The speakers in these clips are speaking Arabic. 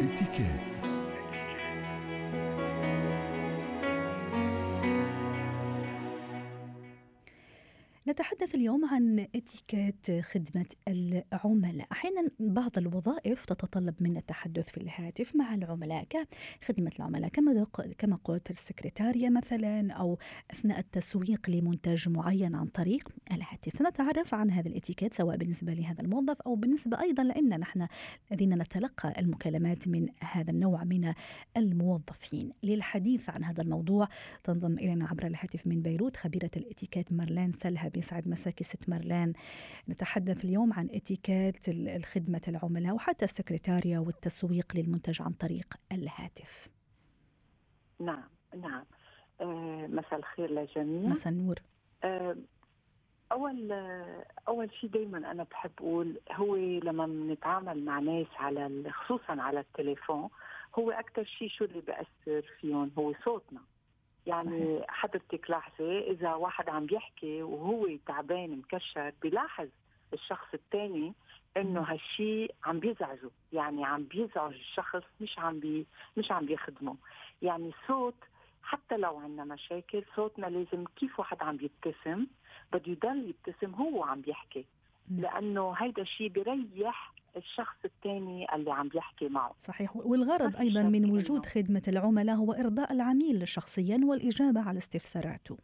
Etichette. نتحدث اليوم عن اتيكيت خدمة العملاء. أحيانا بعض الوظائف تتطلب منا التحدث في الهاتف مع العملاء كخدمة العملاء كما كما قلت السكرتارية مثلا أو أثناء التسويق لمنتج معين عن طريق الهاتف. نتعرف عن هذا الاتيكيت سواء بالنسبة لهذا الموظف أو بالنسبة أيضا لأن نحن الذين نتلقى المكالمات من هذا النوع من الموظفين. للحديث عن هذا الموضوع تنضم إلينا عبر الهاتف من بيروت خبيرة الاتيكيت مارلين سلهب بيسعد مساكي ست مرلان نتحدث اليوم عن اتيكيت الخدمة العملاء وحتى السكرتارية والتسويق للمنتج عن طريق الهاتف. نعم نعم. آه مساء الخير للجميع مساء النور. آه أول أول شيء دائما أنا بحب أقول هو لما بنتعامل مع ناس على خصوصا على التليفون هو أكثر شيء شو اللي بيأثر فيهم؟ هو صوتنا. يعني. حضرتك لاحظي إذا واحد عم بيحكي وهو تعبان مكشر بيلاحظ الشخص الثاني إنه هالشيء عم بيزعجه. يعني عم بيزعج الشخص مش عم بي مش عم بيخدمه. يعني صوت حتى لو عندنا مشاكل صوتنا لازم كيف واحد عم بيبتسم بده يضل يبتسم هو عم بيحكي لأنه هيدا الشيء بيريح الشخص الثاني اللي عم بيحكي معه. صحيح. والغرض أيضا من وجود خدمة العملاء هو إرضاء العميل شخصيا والإجابة على استفساراته.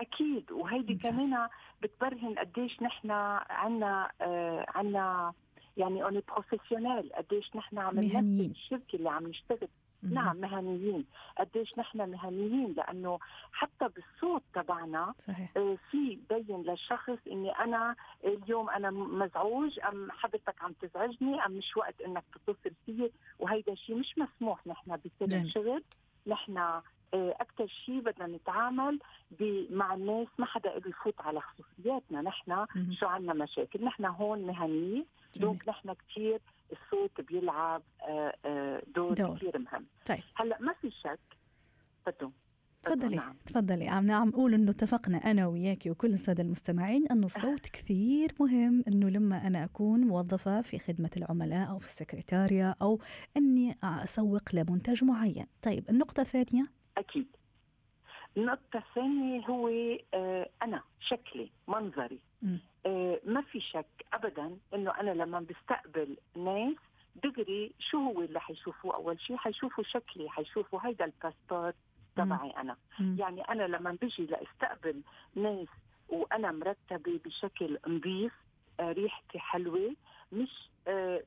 أكيد. وهيدي كمان بتبرهن قديش نحن عنا آه عنا يعني une professionnelle قديش نحن عم نمثل الشركة اللي عم نشتغل. نعم مهنيين. قديش نحن مهنيين لأنه حتى بالصوت تبعنا صحيح. آه في بين للشخص إني أنا اليوم أنا مزعوج أم حضرتك عم تزعجني أم مش وقت إنك تتصل فيي وهيدا شيء مش مسموح نحن بسر الشغل. نحن أكثر شيء بدنا نتعامل مع الناس ما حدا يفوت على خصوصياتنا. نحن شو عندنا مشاكل؟ نحن هون مهنيين. دونك نحن كثير الصوت بيلعب دور, دور. كثير مهم. طيب. هلأ ما في شك؟ بدو. تفضلي نعم. تفضلي. عم نعم أقول إنه اتفقنا أنا وياكي وكل السادة المستمعين إنه الصوت كثير مهم إنه لما أنا أكون موظفة في خدمة العملاء أو في السكرتارية أو إني أسوق لمنتج معين. طيب النقطة الثانية؟ أكيد. النقطة الثانية هو آه أنا شكلي منظري. آه ما في شك أبدا إنه أنا لما بستقبل ناس دغري شو هو اللي حيشوفوه أول شيء حيشوفوا شكلي حيشوفوا هيدا الباسبورت تبعي أنا. مم. يعني أنا لما بيجي لأستقبل ناس وأنا مرتبة بشكل نظيف آه ريحتي حلوة مش آه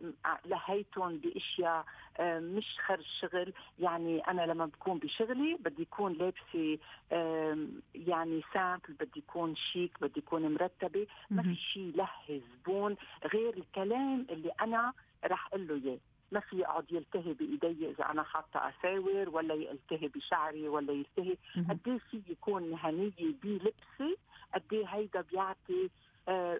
لهيتهم بأشياء آه مش خرج شغل. يعني أنا لما بكون بشغلي بدي يكون لابسة آه يعني سامبل بدي يكون شيك بدي يكون مرتبة. ما في شيء لهي زبون غير الكلام اللي أنا رح أقول له إياه. ما في يقعد يلتهي بإيدي إذا أنا حاطة أساور ولا يلتهي بشعري ولا يلتهي. قد إيه في يكون مهنيه بلبسي؟ قد إيه هيدا بيعطي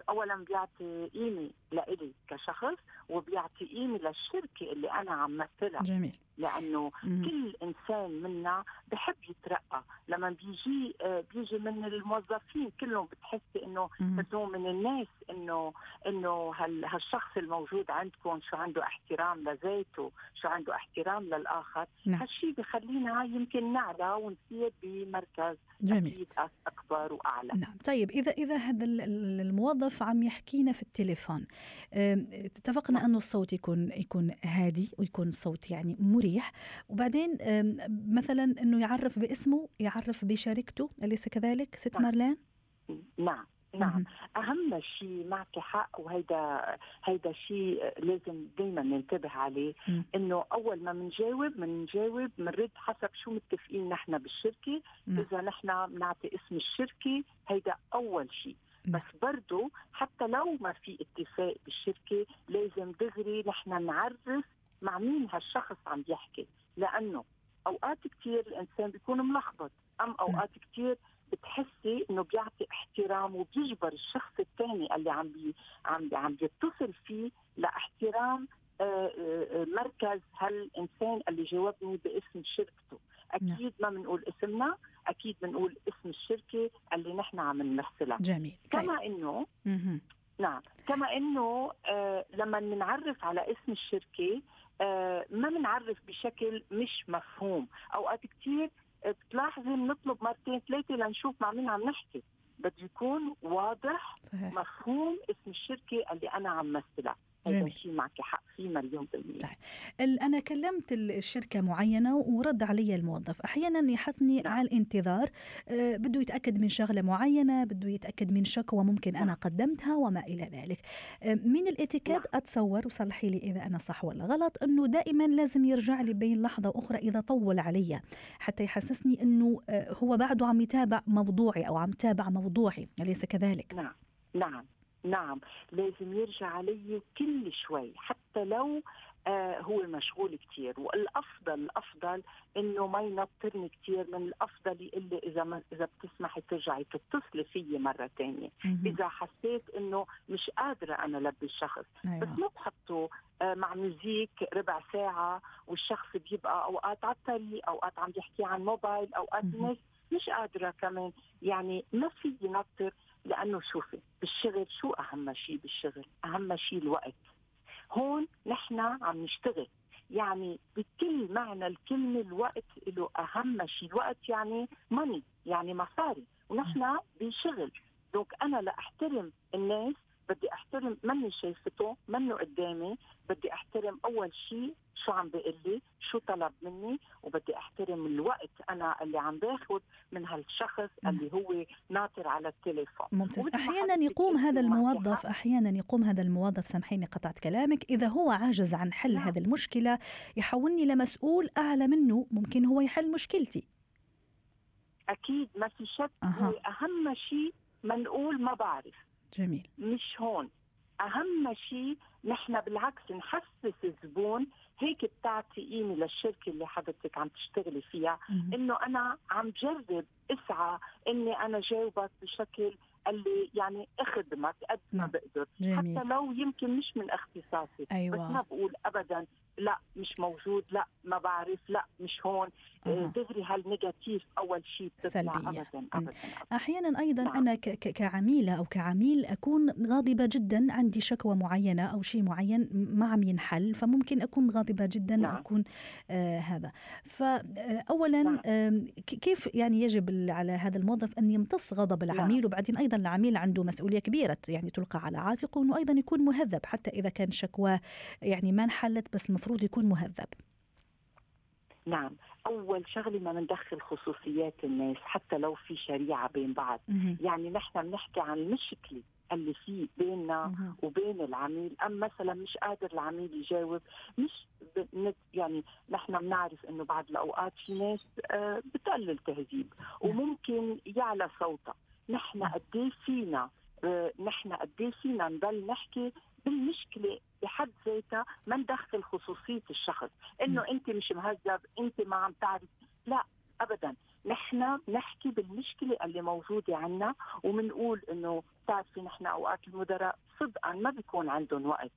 اولا بيعطي قيمه لإلي كشخص وبيعطي قيمه للشركة اللي أنا عم مثلها. جميل. لأنه مم. كل إنسان منا بحب يترقى. لما بيجي بيجي من الموظفين كلهم بتحسي إنه بدو من الناس إنه إنه هالشخص الموجود عندكم شو عنده احترام لذاته شو عنده احترام للآخر. نعم. هالشيء بخلينا يمكن نعلى ونصير بمركز جميل. أكبر وأعلى. نعم. طيب إذا إذا هذا الموظف عم يحكينا في التليفون. اتفقنا أنه الصوت يكون يكون هادي ويكون صوت يعني مريح. وبعدين مثلا إنه يعرف باسمه يعرف بشركته أليس كذلك ست نعم. مارلين؟ نعم نعم. أهم شيء معك حق وهيدا هيدا شيء لازم دائما ننتبه عليه. إنه أول ما بنجاوب بنجاوب بنرد حسب شو متفقين نحن بالشركة. نعم. إذا نحن بنعطي اسم الشركة هيدا أول شيء. بس برضه حتى لو ما في اتفاق بالشركة لازم دغري نحن نعرف مع مين هالشخص عم بيحكي لأنه أوقات كثير الإنسان بيكون ملخبط. أم أوقات كثير بتحسي إنه بيعطي احترام وبيجبر الشخص الثاني اللي عم بي عم عم بيتصل فيه لاحترام مركز هالإنسان اللي جاوبني باسم شركته. أكيد ما بنقول اسمنا أكيد بنقول اسم الشركة اللي نحن عم نمثلها. جميل. كما إنه نعم. كما إنه آه لما بنعرف على اسم الشركة آه ما بنعرف بشكل مش مفهوم. أوقات كثير بتلاحظي بنطلب مرتين ثلاثة لنشوف مع مين عم نحكي. بده يكون واضح صحيح. مفهوم اسم الشركة اللي أنا عم مثلها. هذا الشيء معك حق فيه مليون بالمية طيب أنا كلمت الشركة معينة ورد علي الموظف أحيانا يحطني نعم. على الانتظار أه بده يتأكد من شغلة معينة بده يتأكد من شكوى ممكن أنا نعم. قدمتها وما إلى ذلك أه من الإتيكيت نعم. أتصور وصلحي لي إذا أنا صح ولا غلط أنه دائما لازم يرجع لي بين لحظة أخرى إذا طول علي حتى يحسسني أنه أه هو بعده عم يتابع موضوعي أو عم يتابع موضوعي أليس كذلك؟ نعم نعم نعم لازم يرجع علي كل شوي حتى لو آه هو مشغول كثير والأفضل الأفضل إنه ما ينطرني كثير من الأفضل يقول لي إذا ما إذا بتسمحي ترجعي تتصلي فيي مرة ثانية إذا حسيت إنه مش قادرة أنا لبي الشخص أيوة. بس ما تحطوا آه مع ميوزيك ربع ساعة والشخص بيبقى أوقات على الطريق أوقات عم يحكي عن موبايل أوقات الناس مش قادرة كمان. يعني ما في ينطر لأنه شوفي بالشغل شو أهم شيء بالشغل؟ أهم شيء الوقت. هون نحن عم نشتغل. يعني بكل معنى الكلمة الوقت له أهم شيء الوقت يعني ماني يعني مصاري. ونحن بشغل. دونك أنا لأحترم الناس بدي أحترم مني شايفته منه قدامي بدي أحترم أول شيء شو عم بيقول لي شو طلب مني وبدي أحترم الوقت أنا اللي عم باخذ من هالشخص اللي هو ناطر على التليفون. ممتاز. أحيانا يقوم هذا الموظف أحيانا يقوم هذا الموظف سامحيني قطعت كلامك إذا هو عاجز عن حل نعم. هذه المشكلة يحولني لمسؤول أعلى منه ممكن هو يحل مشكلتي. أكيد ما في شك. أه. اهم شيء ما نقول ما بعرف. جميل. مش هون. أهم شيء نحن بالعكس نحسس الزبون هيك بتعطي قيمة للشركة اللي حضرتك عم تشتغلي فيها. إنه أنا عم جرب أسعى إني أنا جاوبك بشكل اللي يعني اخدمك قد ما نعم. بقدر جميل. حتى لو يمكن مش من اختصاصي أيوة. بس ما بقول ابدا لا مش موجود لا ما بعرف لا مش هون أه. دغري هالنيجاتيف أول شيء بتطلع سلبية. ابدا ابدا, أبداً. أحيانا أيضا نعم. أنا كعميلة أو كعميل أكون غاضبة جدا عندي شكوى معينة أو شيء معين ما عم ينحل فممكن أكون غاضبة جدا نعم. واكون آه هذا فاولا نعم. آه كيف يعني يجب على هذا الموظف أن يمتص غضب العميل نعم. وبعدين أيضا العميل عنده مسؤولية كبيرة يعني تلقى على عاتقه إنه أيضا يكون مهذب حتى إذا كان شكوى يعني ما انحلت بس المفروض يكون مهذب. نعم. أول شغلة ما ندخل خصوصيات الناس حتى لو في شريعة بين بعض. مم. يعني نحن بنحكي عن المشكلة اللي في بيننا. وبين العميل. أم مثلا مش قادر العميل يجاوب مش يعني نحن بنعرف إنه بعض الأوقات في ناس آه، بتقلل تهذيب. وممكن يعلى صوتها. نحن قد إيه فينا آه، نحن قد إيه فينا نضل نحكي بالمشكلة بحد ذاتها ما ندخل خصوصية الشخص. إنه أنت مش مهذب أنت ما عم تعرف. لا ابدا. نحن نحكي بالمشكلة اللي موجودة عنا وبنقول إنه بتعرفي نحن أوقات المدراء صدقا ما بيكون عندهم وقت.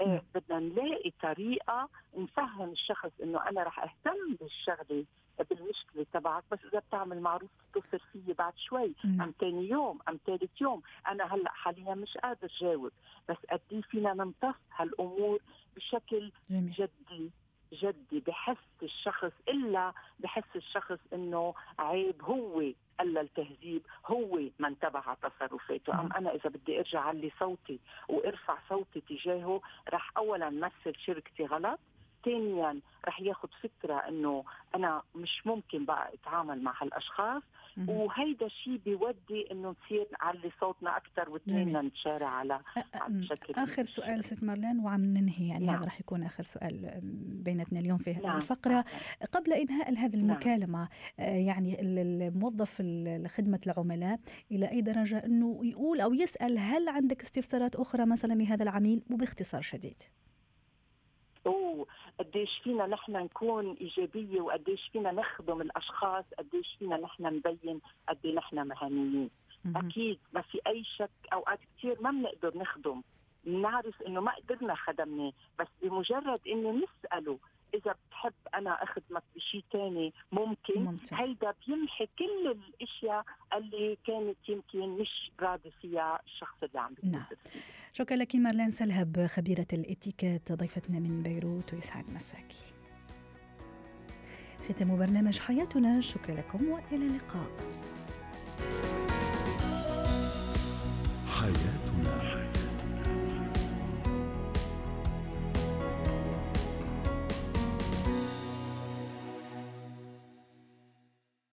إيه بدنا نلاقي طريقة نفهم الشخص إنه أنا رح أهتم بالشغلة بالمشكلة تبعك بس إذا بتعمل معروف تتصل فيي بعد شوي مم. أم ثاني يوم أم ثالث يوم أنا هلأ حاليا مش قادر جاوب بس قد إيه فينا نمتص هالأمور بشكل جميل. جدي جدي بحس الشخص إلا بحس الشخص إنه عيب هو قلل التهذيب هو ما انتبه على تصرفاته أم أنا إذا بدي أرجع علي صوتي وأرفع صوتي تجاهه رح اولا مثل شركتي غلط ثانيا رح ياخذ فكرة إنه أنا مش ممكن بقى أتعامل مع هالأشخاص وهيدا الشيء بيودي إنه نصير نعلي صوتنا أكثر واثنين نتشارع على بشكل آخر سؤال ست مارلين وعم ننهي يعني نعم. هذا رح يكون آخر سؤال بيناتنا اليوم في نعم. الفقرة قبل إنهاء هذه نعم. المكالمة نعم. يعني الموظف خدمه العملاء إلى أي درجة إنه يقول أو يسأل هل عندك استفسارات أخرى مثلا لهذا العميل وباختصار شديد قديش فينا نحن نكون إيجابية وقديش فينا نخدم الأشخاص قديش فينا نحن نبين قد إيه نحن مهنيين. أكيد ما في أي شك أوقات كثير ما بنقدر نخدم. بنعرف إنه ما قدرنا خدمناه بس بمجرد إنه نسأله إذا بتحب أنا أخدمك بشيء ثاني ممكن. ممتاز. هيدا بيمحي كل الأشياء اللي كانت يمكن مش راضي فيها الشخص اللي عم نعم. شكرا لك مارلين سلهب خبيرة الاتيكات ضيفتنا من بيروت ويسعد مساكي. ختم برنامج حياتنا. شكرا لكم وإلى اللقاء. حياتي